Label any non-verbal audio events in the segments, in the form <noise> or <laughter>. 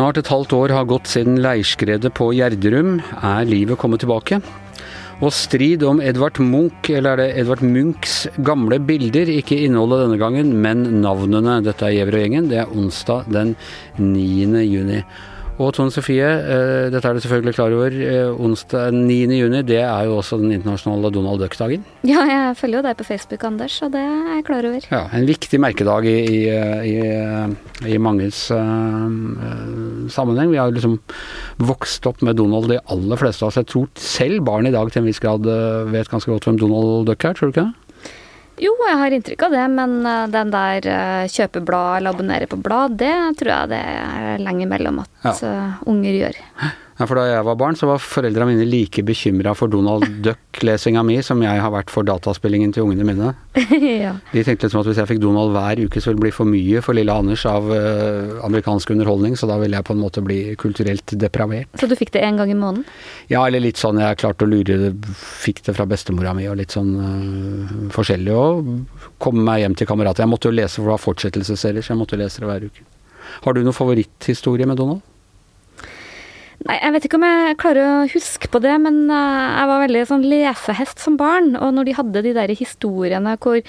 Snart et halvt år har gått siden leirskredet på Gjerdrum. Er livet kommet tilbake? Og strid om Edvard Munch, eller er det Edvard Munchs gamle bilder, ikke innholdet denne gangen, men navnene. Dette er Gjæver og gjengen. Det er onsdag den 9. juni. Og Tone Sofie, eh, dette er du selvfølgelig klar over. Eh, onsdag 9. juni, det er jo også den internasjonale Donald Duck-dagen. Ja, jeg følger jo deg på Facebook, Anders, og det er jeg klar over. Ja, En viktig merkedag i, i, i, i manges uh, sammenheng. Vi har liksom vokst opp med Donald, de aller fleste av oss. Jeg tror selv barn i dag til en viss grad vet ganske godt hvem Donald Duck er, tror du ikke det? Jo, jeg har inntrykk av det, men den der kjøpe blad eller abonnere på blad, det tror jeg det er lenge mellom at ja. unger gjør. Ja, for Da jeg var barn, så var foreldra mine like bekymra for Donald <laughs> Duck-lesinga mi som jeg har vært for dataspillingen til ungene mine. <laughs> ja. De tenkte liksom at hvis jeg fikk Donald hver uke, så ville det bli for mye for lille Anders av uh, amerikansk underholdning, så da ville jeg på en måte bli kulturelt depravert. Så du fikk det én gang i måneden? Ja, eller litt sånn jeg klarte å lure det. Fikk det fra bestemora mi og litt sånn uh, forskjellig. Og komme meg hjem til kamerater. Jeg måtte jo lese, for det var fortsettelsesserier, så jeg måtte lese det hver uke. Har du noen favoritthistorie med Donald? Nei, jeg vet ikke om jeg klarer å huske på det, men eh, jeg var veldig sånn lesehest som barn. Og når de hadde de der historiene hvor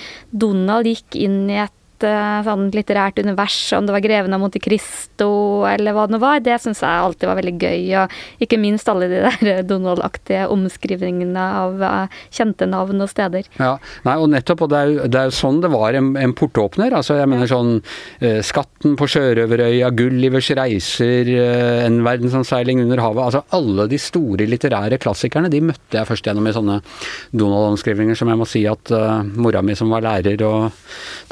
Donald gikk inn i et Eh, sånn litterært univers, om det var 'Greven av Monte Cristo' eller hva det nå var, det syns jeg alltid var veldig gøy. Og ikke minst alle de der <laughs> Donald-aktige omskrivningene av uh, kjente navn og steder. Ja, Nei, og nettopp, og det er jo, det er jo sånn det var en, en portåpner. Altså, jeg mener sånn uh, Skatten på Sjørøverøya, Gullivers reiser, uh, En verdensanseiling under havet. Altså alle de store litterære klassikerne, de møtte jeg først gjennom i sånne Donald-omskrivninger som jeg må si at uh, mora mi som var lærer og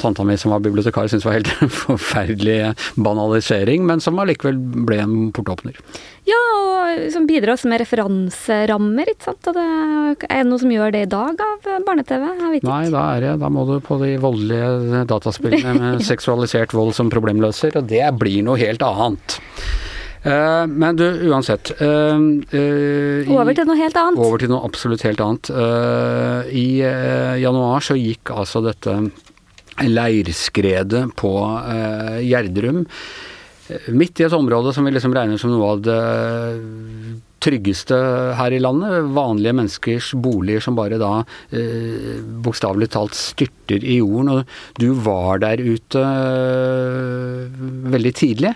tanta mi som var bibliotekar syntes var helt <laughs> forferdelig banalisering, men som allikevel ble en portåpner. Ja, og som bidrar også med referanserammer, ikke sant. Og det er noe som gjør det i dag av barne-TV? Nei, da, er det, da må du på de voldelige dataspillene <laughs> med seksualisert vold som problemløser, og det blir noe helt annet. Uh, men du, uansett uh, uh, Over til noe helt annet. Over til noe absolutt helt annet. I januar så gikk altså dette leirskredet på eh, Gjerdrum. Midt i et område som vi liksom regner som noe av det tryggeste her i landet. Vanlige menneskers boliger som bare da eh, bokstavelig talt styrter i jorden. Og du var der ute eh, veldig tidlig,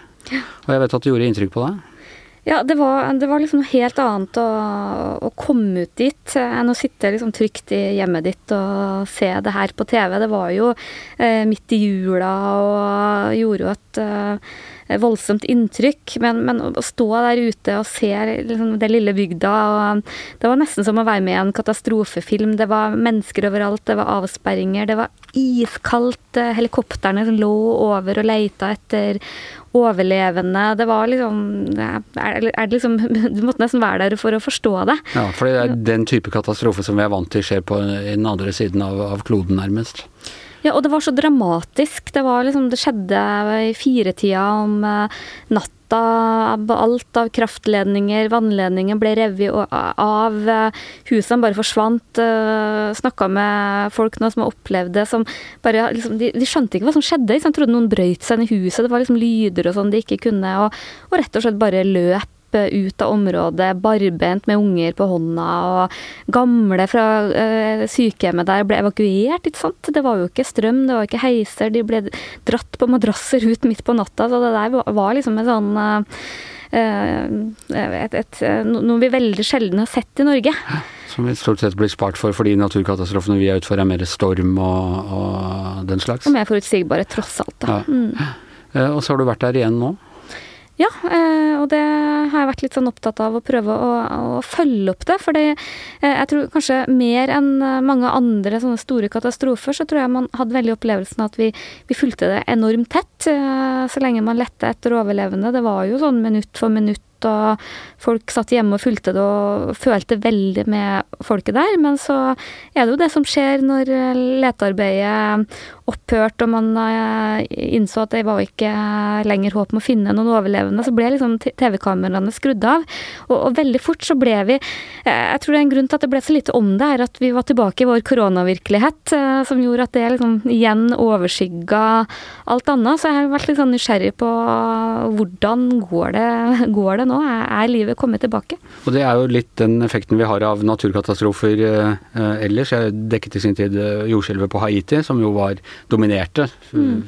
og jeg vet at det gjorde inntrykk på deg? Ja, det var, det var, liksom noe helt annet å, å, komme ut dit enn å sitte liksom trygt i hjemmet ditt og se det her på TV. Det var jo eh, midt i jula og gjorde jo at eh, voldsomt inntrykk. Men, men, å stå der ute og se liksom, det lille bygda og Det var nesten som å være med i en katastrofefilm. Det var mennesker overalt, det var avsperringer, det var iskaldt. Eh, helikoptrene lå over og leita etter overlevende. Det var liksom er, det liksom <laughs> Du måtte nesten være der for å forstå det. Ja, for det er den type katastrofe som vi er vant til skjer på den andre siden av, av kloden, nærmest. Ja, og det var så dramatisk. Det var liksom Det skjedde i firetida om uh, natta. Alt av kraftledninger, vannledninger ble revet av. Husene bare forsvant. Uh, Snakka med folk nå som har opplevd det, som bare liksom, de, de, skjønte ikke hva som skjedde. De trodde noen brøyt seg inn i huset. Det var liksom lyder og sånn de ikke kunne. Og, og rett og slett bare løp ut av området barbent med unger på hånda, og gamle fra øh, sykehjemmet der ble evakuert, ikke sant. Det var jo ikke strøm, det var ikke heiser, de ble dratt på madrasser <laughs> ut midt på natta, så det der var liksom en sånn øh, et, et, noe vi veldig sjelden har sett i Norge. Som vi stort sett blir spart for fordi naturkatastrofene vi er ute for er mer storm og, og den slags. Og mer forutsigbare, tross alt. Ja. Mm. Og så har du vært der igjen nå? Ja, eh, og det har jeg vært litt sånn opptatt av å prøve å, å følge opp det. For eh, jeg tror kanskje mer enn eh, mange andre sånne store katastrofer, så tror jeg man hadde veldig opplevelsen at vi, vi fulgte det enormt tett. Så lenge man lette etter overlevende. Det var jo sånn minutt for minutt og folk satt hjemme og fulgte det og følte veldig med folket der. Men så er det jo det som skjer når letearbeidet opphørte og man eh, innså at det var ikke lenger håp om å finne noen overlevende, så ble liksom TV-kameraene skrudd av. Og, og, veldig fort så ble vi eh, Jeg tror det er en grunn til at det ble så lite om det, er at vi var tilbake i vår koronavirkelighet, eh, som gjorde at det liksom igjen overskygga alt annet. Så jeg har vært litt sånn nysgjerrig på hvordan går det, <laughs> går det nå? Er, er livet kommet tilbake? Og det er jo litt den effekten vi har av naturkatastrofer eh, ellers. Jeg dekket i sin tid jordskjelvet på Haiti, som jo var dominerte mm.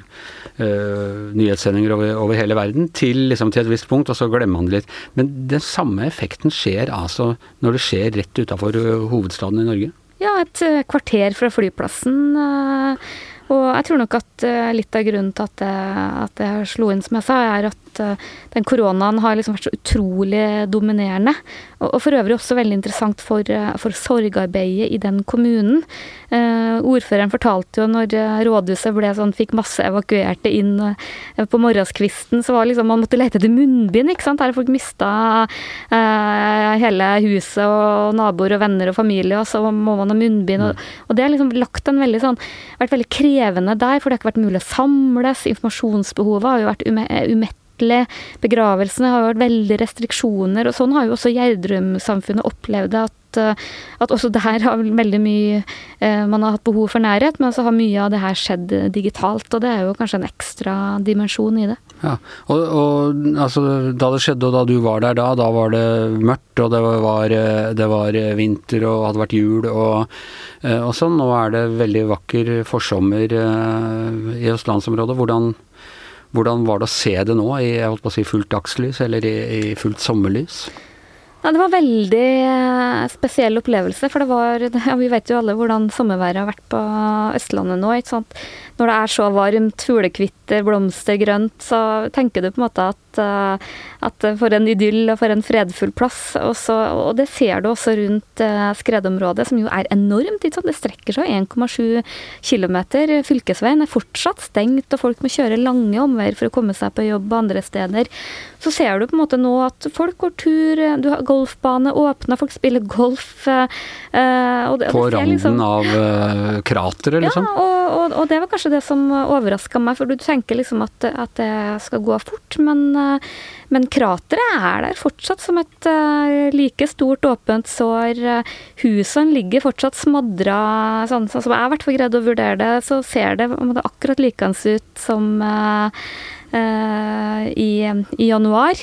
eh, nyhetssendinger over, over, hele verden, til, liksom, til, et visst punkt, og så glemmer man det litt. Men den samme effekten skjer altså når det skjer rett utafor uh, hovedstaden i Norge? Ja, et kvarter fra flyplassen. Og jeg tror nok at litt av grunnen til at jeg, at jeg slo inn, som jeg sa, er at den koronaen har liksom vært så utrolig dominerende. Og, og for øvrig også veldig interessant for, for sorgarbeidet i den kommunen. Eh, ordføreren fortalte jo når eh, rådhuset ble sånn, fikk masse evakuerte inn på morgenskvisten, så var liksom man måtte lete etter munnbind, ikke sant. Der folk mista eh, hele huset og naboer og venner og familie, og så må man ha munnbind. Og, mm. og det har liksom lagt en veldig sånn vært veldig krevende der, for det har ikke vært mulig å samles. Informasjonsbehovet har jo vært umettelig. Begravelsene har vært veldig restriksjoner, og sånn har jo også Gjerdrum-samfunnet opplevd det. at Eh, at, også der har veldig mye eh, Man har hatt behov for nærhet, men så har mye av det her skjedd digitalt. Og det er jo kanskje en ekstra dimensjon i det. Ja, og, og altså, Da det skjedde, og da du var der da, da var det mørkt, og det var, det var vinter og hadde vært jul og, eh, og sånn. Nå er det veldig vakker forsommer i østlandsområdet. Hvordan, hvordan var det å se det nå i jeg holdt på å si fullt dagslys, eller i, i fullt sommerlys? Ja, det var veldig eh, spesiell opplevelse, for det var <laughs> ja, Vi vet jo alle hvordan sommerværet har vært på Østlandet nå. ikke sant? Når det er så varmt, fuglekvitter, blomster, grønt, så tenker du på en måte at, eh, at for en idyll og for en fredfull plass. Og, så, og det ser du også rundt eh, skredområdet, som jo er enormt. ikke sant? Det strekker seg 1,7 km. Fylkesveien er fortsatt stengt, og folk må kjøre lange omveier for å komme seg på jobb andre steder. Så ser du på en måte nå at folk går tur, du har golfbane åpna, folk spiller golf. Uh, det, på randen liksom, av uh, krateret, liksom? Ja, og, og, og, det var kanskje det som overraska meg, for du tenker liksom at, at, det skal gå fort, men, uh, men krateret er der fortsatt som et like stort åpent sår. Husene ligger fortsatt smadra, sånn, sånn som jeg i hvert fall greide å vurdere det, så ser det, det akkurat likeens ut som Eh, i, i, januar.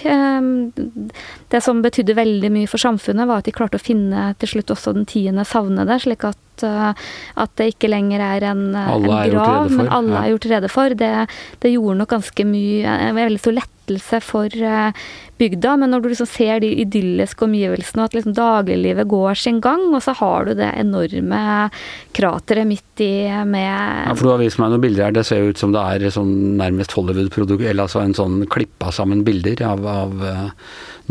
Det som betydde veldig mye for samfunnet, var at de klarte å finne til slutt også den tiende savnede, slik at, eh, at det ikke lenger er en, en grav, men alle er gjort rede for. Det, det gjorde nok ganske mye En veldig stor lettelse for uh, bygda, men når du liksom ser de idylliske omgivelsene, og at liksom dagliglivet går sin gang, og så har du det enorme krateret midt i med Ja, for du har vist meg noen bilder her, det ser jo ut som det er sånn nærmest Hollywood-produkt, eller altså en sånn klippa sammen bilder av, av uh,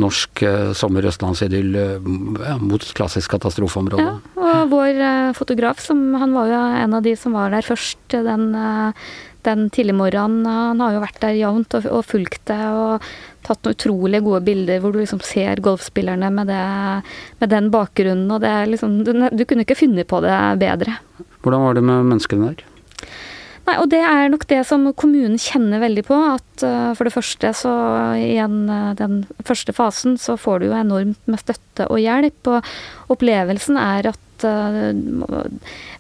norsk sommer-østlandsidyll uh, ja, mot klassisk katastrofeområde. Ja, og vår fotograf, som, han var jo en av de som var der først den den tidlige morgenen. Han har jo vært der jevnt og, og fulgt det. og tatt noen utrolig gode bilder hvor du liksom ser golfspillerne med, det, med den bakgrunnen. og det er liksom, du, du, kunne ikke funnet på det bedre. Hvordan var det med menneskene der? Nei, og det er nok det som kommunen kjenner veldig på. At uh, for det første så i en, uh, den første fasen så får du jo enormt med støtte og hjelp. Og opplevelsen er at uh,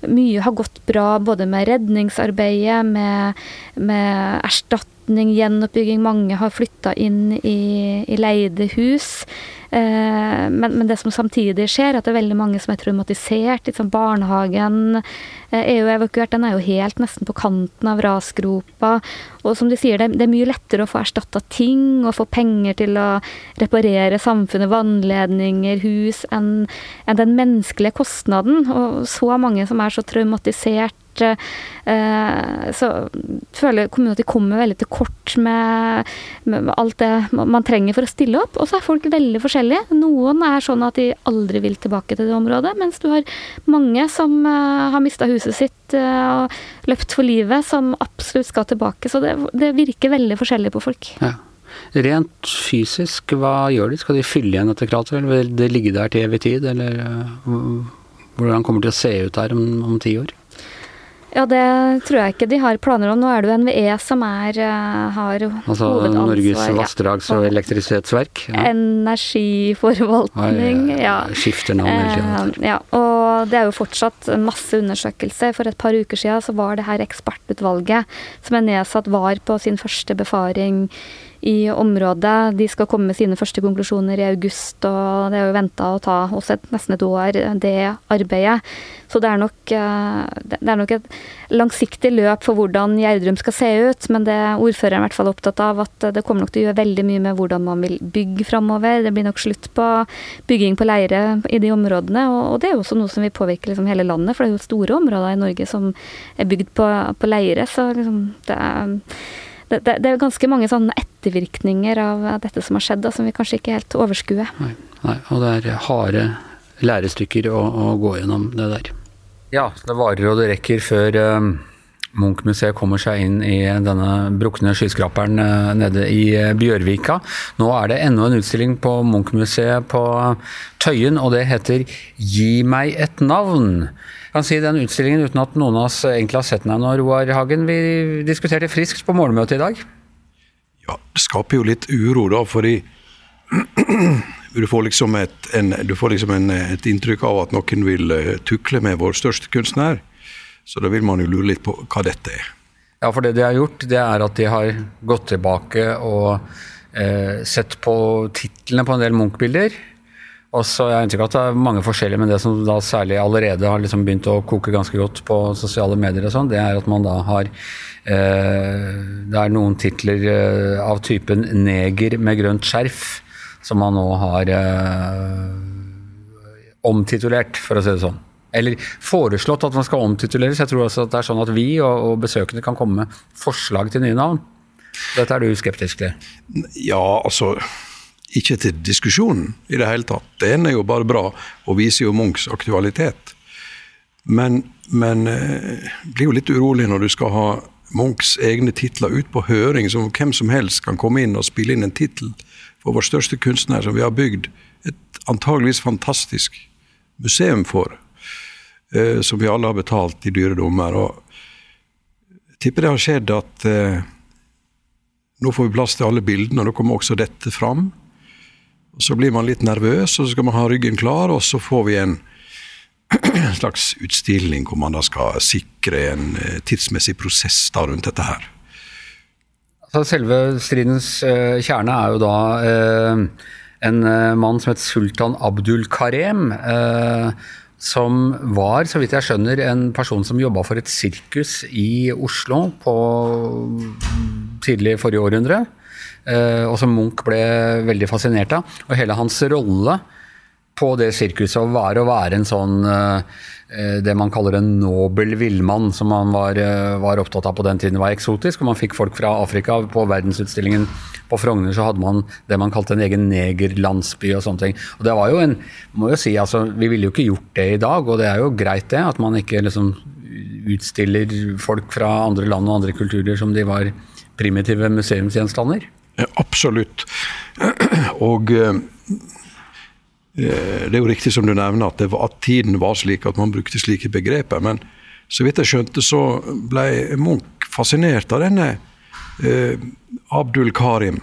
mye har gått bra både med redningsarbeidet, med, med erstatning gjenoppbygging. Mange har flytta inn i, i leide hus. Eh, men, men, det som samtidig skjer, er at det er veldig mange som er traumatisert. Liksom barnehagen eh, er jo evakuert, den er jo helt nesten på kanten av rasgropa. Og som de sier, det, det er mye lettere å få erstatta ting og få penger til å reparere samfunnet, vannledninger, hus, enn en den menneskelige kostnaden. Og så mange som er så traumatisert Eh, så føler kommunen at de kommer veldig til kort med, med, alt det man trenger for å stille opp. Og så er folk veldig forskjellige. Noen er sånn at de aldri vil tilbake til det området, mens du har mange som eh, har mista huset sitt eh, og løpt for livet, som absolutt skal tilbake. Så det, det virker veldig forskjellig på folk. Ja. Rent fysisk, hva gjør de? Skal de fylle igjen etter krateret, eller vil det ligge der til evig tid? Eller hvordan kommer det til å se ut her om, om ti år? Ja, det tror jeg ikke de har planer om. Nå er det jo NVE som er, uh, har altså, hovedansvar. Norges vassdrags- og elektrisitetsverk? Ja. Energiforvaltning, ja. Skifter navn hele tiden. Uh, ja, og det er jo fortsatt masse undersøkelser. For et par uker siden så var det her ekspertutvalget som er nedsatt, var på sin første befaring i området. De skal komme med sine første konklusjoner i august, og det er jo venta å ta også et, nesten et år, det arbeidet. Så det er, nok, eh, det er nok et langsiktig løp for hvordan Gjerdrum skal se ut, men det er ordføreren i hvert fall opptatt av at det kommer nok til å gjøre veldig mye med hvordan man vil bygge framover. Det blir nok slutt på bygging på leire i de områdene, og, det er jo også noe som vil påvirke liksom hele landet, for det er jo store områder i Norge som er bygd på, på leire. så liksom det er det, det, er ganske mange sånne ettervirkninger av dette som har skjedd, da, som vi kanskje ikke helt overskuer. Nei, nei, og det er harde lærestykker å, å, gå gjennom det der. Ja, det varer og det rekker før eh, Munch-museet kommer seg inn i denne brukne skyskraperen eh, nede i eh, Bjørvika. Nå er det enda en utstilling på Munch-museet på Tøyen, og det heter Gi meg et navn Jeg kan si den utstillingen uten at noen av oss egentlig har sett den ennå, Roar Hagen. Vi diskuterte friskt på morgenmøtet i dag. Ja, det skaper jo litt uro, da, fordi <clears throat> du får liksom, et, en, får liksom en, et inntrykk av at noen vil uh, tukle med vår største kunstner. Så da vil man jo lure litt på hva dette er. Ja, for det de har gjort, det er at de har gått tilbake og eh, sett på titlene på en del Munch-bilder. Og så Jeg har inntrykk av at det er mange forskjellige, men det som da særlig allerede har liksom begynt å koke ganske godt på sosiale medier, og sånn, det er at man da har eh, Det er noen titler eh, av typen 'neger med grønt skjerf' som man nå har eh, omtitulert, for å si det sånn. Eller foreslått at man skal omtituleres. Jeg tror også at det er sånn at vi og, og besøkende kan komme med forslag til nye navn. Dette er du skeptisk til? Ja, altså ikke til diskusjonen i det hele tatt. Det ene er jo bare bra og viser jo Munchs aktualitet. Men, men eh, blir jo litt urolig når du skal ha Munchs egne titler ut på høring, som hvem som helst kan komme inn og spille inn en tittel for vår største kunstner, som vi har bygd et antageligvis fantastisk museum for. Eh, som vi alle har betalt i dyre dommer. Jeg tipper det har skjedd at eh, nå får vi plass til alle bildene, og da kommer også dette fram. Så blir man litt nervøs, og så skal man ha ryggen klar, og så får vi en <clears throat> slags utstilling hvor man da skal sikre en eh, tidsmessig prosess da rundt dette her. Altså, selve stridens uh, kjerne er jo da uh, en uh, mann som het sultan Abdul Karem. som var, så vidt jeg skjønner, en person som jobba for et sirkus i Oslo på tidlig forrige århundre. Eh, og som Munch ble veldig fascinert av. Og hele hans rolle på det sirkuset var å være en sånn eh, det man kaller en nobel villmann, som man var, eh, var, opptatt av på den tiden var eksotisk. og Man fikk folk fra Afrika. På verdensutstillingen på Frogner så hadde man det man kalte en egen negerlandsby og sånne ting. Og det var jo en, må jo si, altså, Vi ville jo ikke gjort det i dag, og det er jo greit det. At man ikke liksom utstiller folk fra andre land og andre kulturer som de var primitive museumsgjenstander. Absolutt. <clears throat> Og eh, det er jo riktig som du nevner at, var, at, tiden var slik at man brukte slike begreper. Men så vidt jeg skjønte, så ble Munch fascinert av denne eh, Abdul Karim.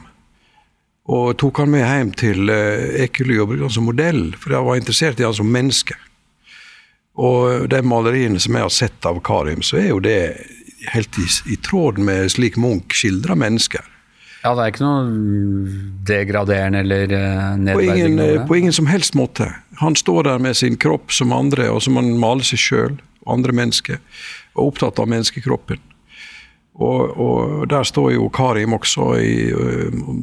Og tok han med hjem til eh, Ekely og brukte han som modell, for jeg var interessert i han som menneske. Og de maleriene som jeg har sett av Karim, så er jo det helt i, i tråd med slik Munch skildrer mennesker. Ja, det er ikke noe degraderende eller nedverdigende? På ingen, på ingen som helst måte. Han står der med sin kropp som andre, og som han maler seg sjøl andre mennesker. Og opptatt av menneskekroppen. Og, og, der står jo Karim også i, og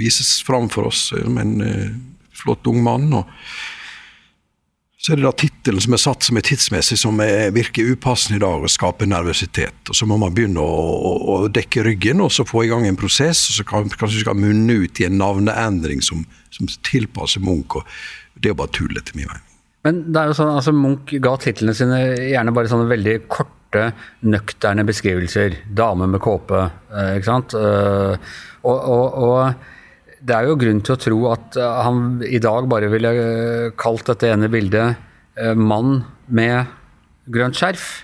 vises fram for oss som en flott ung mann. og så er det da tittelen som er satt som er tidsmessig, som er, virker upassende i dag og skaper nervøsitet. Og Så må man begynne å, å, å, dekke ryggen og så få i gang en prosess. og Så kan, kanskje skal munne ut i en navneendring som, som tilpasser Munch. og Det er bare tull, etter min mening. Men det er jo sånn, altså Munch ga titlene sine gjerne bare sånne veldig korte, nøkterne beskrivelser. Dame med kåpe, eh, ikke sant. Eh, og, og, og, det er jo grunn til å tro at han i dag bare ville kalt dette ene bildet 'mann med grønt skjerf'.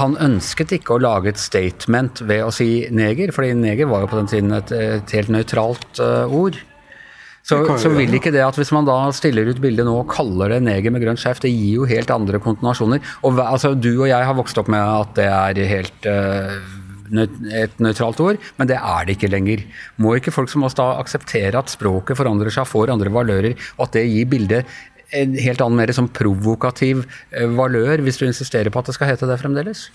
Han ønsket ikke å lage et statement ved å si neger, fordi neger var jo på den tiden et, et helt nøytralt ord. Så, så, vil ikke det at hvis man da stiller ut bildet nå og kaller det neger med grønt skjerf, det gir jo helt andre kontonasjoner. Og altså, Du og jeg har vokst opp med at det er helt uh, et nøytralt ord, men det er det ikke lenger. Må ikke folk som oss da akseptere at språket forandrer seg, får andre valører, og at det gir bildet en helt annen, mer sånn provokativ uh, valør, hvis du insisterer på at det skal hete det fremdeles?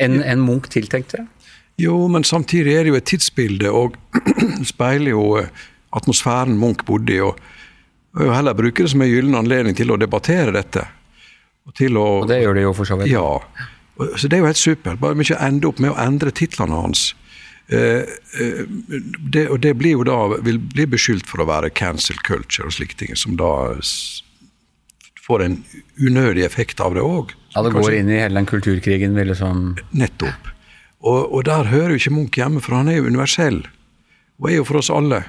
Enn en Munch tiltenkte det? Jo, men samtidig er det jo et tidsbilde, og <clears throat> speiler jo uh, atmosfæren Munch bodde i. og, og heller bruke det som en gyllen anledning til å debattere dette. Og, å, og det gjør det jo for så vidt. Ja. Så det er jo helt supert. Bare vi ikke ender opp med å endre titlene hans. Eh, eh, det, og det blir jo da, vil bli beskyldt for å være cancel culture og slike ting, som da får en unødig effekt av det òg. Ja, det går inn i hele den kulturkrigen, vil liksom Nettopp. Og, og, der hører jo ikke Munch hjemme, for han er jo universell. Og er jo for oss alle.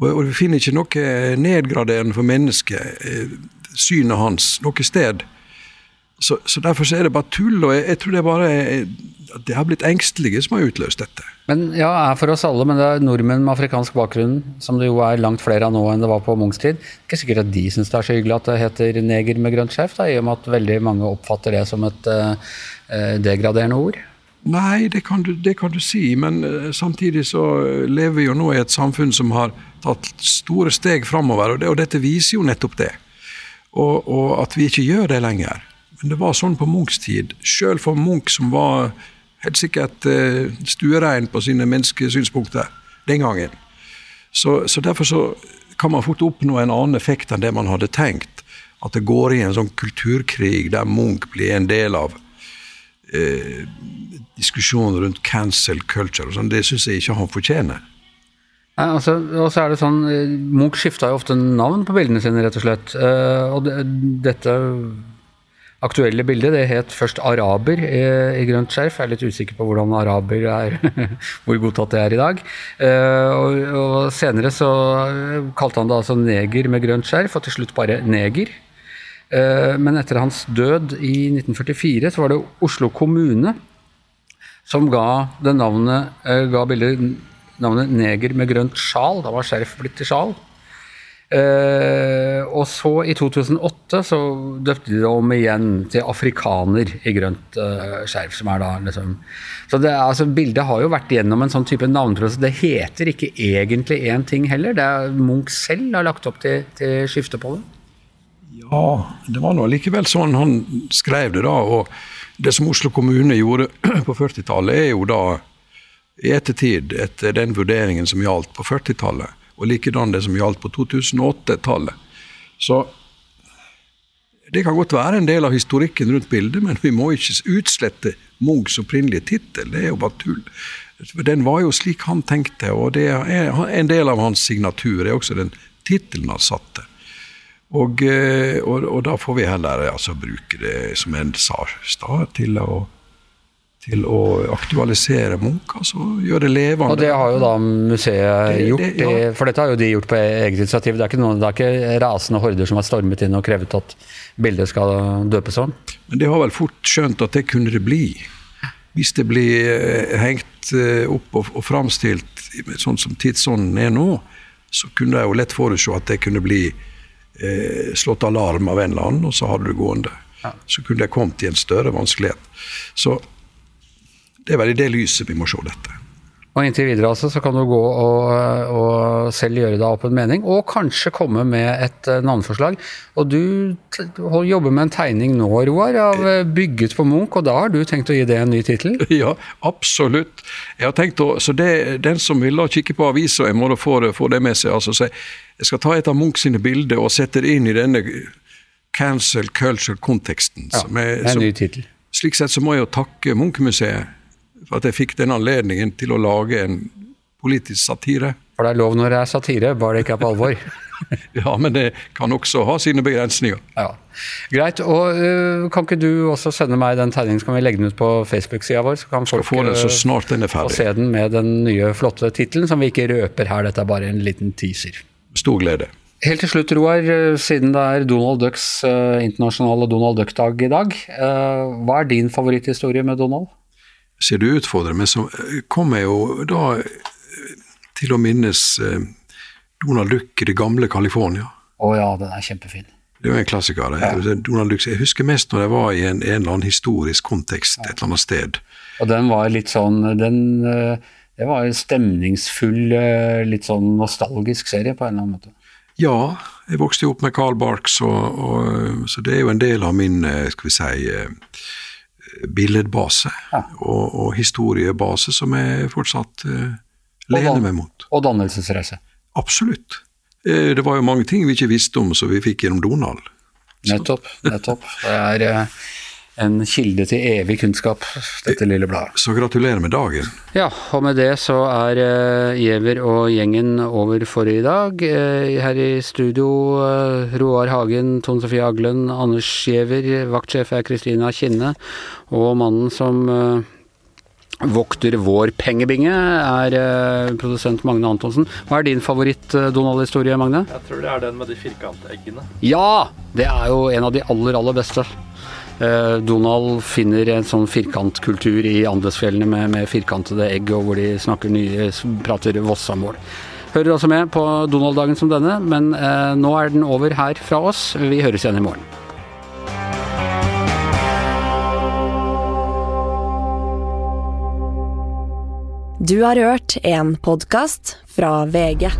Og, vi finner ikke noe nedgraderende for mennesket, eh, synet hans, noe sted. Så, så Derfor så er det bare tull. og jeg, jeg tror det er bare at det har blitt engstelige som har utløst dette. Men ja, er for oss alle, men det er nordmenn med afrikansk bakgrunn, som det jo er langt flere av nå enn det var på Munchs tid. Ikke sikkert at de syns det er så hyggelig at det heter neger med grønt skjerf, i og med at veldig mange oppfatter det som et uh, degraderende ord. Nei, det kan, du, det kan du, si, men samtidig så lever vi jo nå i et samfunn som har tatt store steg framover, og, det, og, dette viser jo nettopp det. Og, og, at vi ikke gjør det lenger. Men det var sånn på Munchs tid. Sjøl for Munch, som var helt sikkert uh, stuerein på sine menneskesynspunkter den gangen. Så, så, derfor så kan man fort oppnå en annen effekt enn det man hadde tenkt. At det går i en sånn kulturkrig der Munch blir en del av eh, diskusjonen rundt cancel culture og sånn, det syns jeg ikke han fortjener. Nei, altså, og så er det sånn, eh, Munch skifta jo ofte navn på bildene sine, rett og slett. Uh, og det, dette aktuelle bildet det het først 'Araber' i, i, grønt skjerf. Jeg er litt usikker på hvordan araber er, <laughs> hvor godtatt det er i dag. Uh, og, og, senere så kalte han det altså 'neger med grønt skjerf', og til slutt bare 'neger'. Men etter hans død i 1944 så var det Oslo kommune som ga det navnet, ga bildet navnet 'Neger med grønt sjal'. Da var skjerf blitt til sjal. Uh, og så, i 2008, så døpte de det om igjen til 'afrikaner' i grønt uh, skjerf. som er da liksom Så det, altså, bildet har jo vært gjennom en sånn type navneprosess. Det heter ikke egentlig én ting heller. Det er Munch selv har lagt opp til, til skifte på det. Ja, det var nå likevel sånn han skrev det, da. og det som Oslo kommune gjorde <clears throat> på 40-tallet, er jo da i ettertid etter den vurderingen som gjaldt på 40-tallet, og likedan det som gjaldt på 2008-tallet. Så det kan godt være en del av historikken rundt bildet, men vi må ikke utslette Munchs opprinnelige tittel. Det er jo bare tull. Den var jo slik han tenkte, og det er en del av hans signatur er også den tittelen han satte. Og, eh, og, og, da får vi heller altså, bruke det som en sa til å, til å aktualisere Munch, altså gjøre det levende. Og det har jo da museet det, gjort, det, ja. for dette har jo de gjort på eget initiativ. Det er, ikke noen, det er ikke rasende horder som har stormet inn og krevet at bildet skal døpes om? Men de har vel fort skjønt at det kunne det bli. Hvis det blir eh, hengt eh, opp og, og framstilt sånn som tidsånden er nå, så kunne de jo lett forutse at det kunne bli eh, slått alarm av en eller annen, og så hadde du gående. Ja. Så kunne det kommet i en større vanskelighet. Så det er vel i det lyset vi må se dette. Og inntil videre altså, så kan du gå og, og selv gjøre deg opp en mening, og kanskje komme med et uh, navneforslag. Og du jobber med en tegning nå, Roar, av uh, bygget på Munch, og da har du tenkt å gi det en ny tittel? <laughs> Ja, absolutt. Jeg har tenkt å, så det, Den som vil da kikke på avisa, jeg må da få det, få det med seg. altså, så Jeg skal ta et av Munch sine bilder og sette det inn i denne cancel culture-konteksten. Ja, en ny tittel. Slik sett så må jeg jo takke Munch-museet for at jeg fikk den anledningen til å lage en politisk satire. For det er lov når det er satire, bare det ikke er på alvor. <laughs> ja, men det kan også ha sine begrensninger. Ja. Greit. Og uh, kan ikke du også sende meg den tegningen, så kan vi legge den ut på Facebook-sida vår? Så kan folk få den så snart den er ferdig. få se den med den nye, flotte tittelen, som vi ikke røper her. Dette er bare en liten teaser. Stor glede. Helt til slutt, Roar, siden det er Donald Ducks eh, internasjonale Donald Duck-dag i dag. eh, hva er din favoritthistorie med Donald? Ser du utfordrer men så kom jeg jo da til å minnes uh, Donald Duck i det gamle California. Å oh, ja, den er kjempefin. Det er jo en klassiker. Ja. Donald Duck, Jeg husker mest når jeg var i en, en eller annen historisk kontekst ja. et eller annet sted. Og den var litt sånn den, Det var en stemningsfull, litt sånn nostalgisk serie på en eller annen måte. Ja, jeg vokste jo opp med Carl Barks, og, og, så det er jo en del av min skal vi si, billedbase ja. og, og, historiebase som jeg fortsatt uh, lener meg mot. Og dannelsesreise. Absolutt. Det var jo mange ting vi ikke visste om som vi fikk gjennom Donald. Så. Nettopp. nettopp. Det er en kilde til evig kunnskap, dette lille bladet. Så gratulerer med dagen. Ja, og med det så er uh, Giæver og gjengen over for i dag. Uh, her i studio uh, Roar Hagen, Tone Sofie Aglen, Anders Giæver, vaktsjef er Kristina Kinne, og mannen som vokter vår pengebinge, er produsent Magne Antonsen. Hva er din favoritt-Donald-historie, Magne? Jeg tror det er den med de firkanteggene. Ja! Det er jo en av de aller, aller beste. Donald finner en sånn firkantkultur i Andesfjellene med, med, firkantede egg, og hvor de snakker nye, prater Vossamål. Hører også med på Donald-dagen som denne, men eh, nå er den over her fra oss. Vi høres igjen i morgen. Du har hørt en podkast fra VG.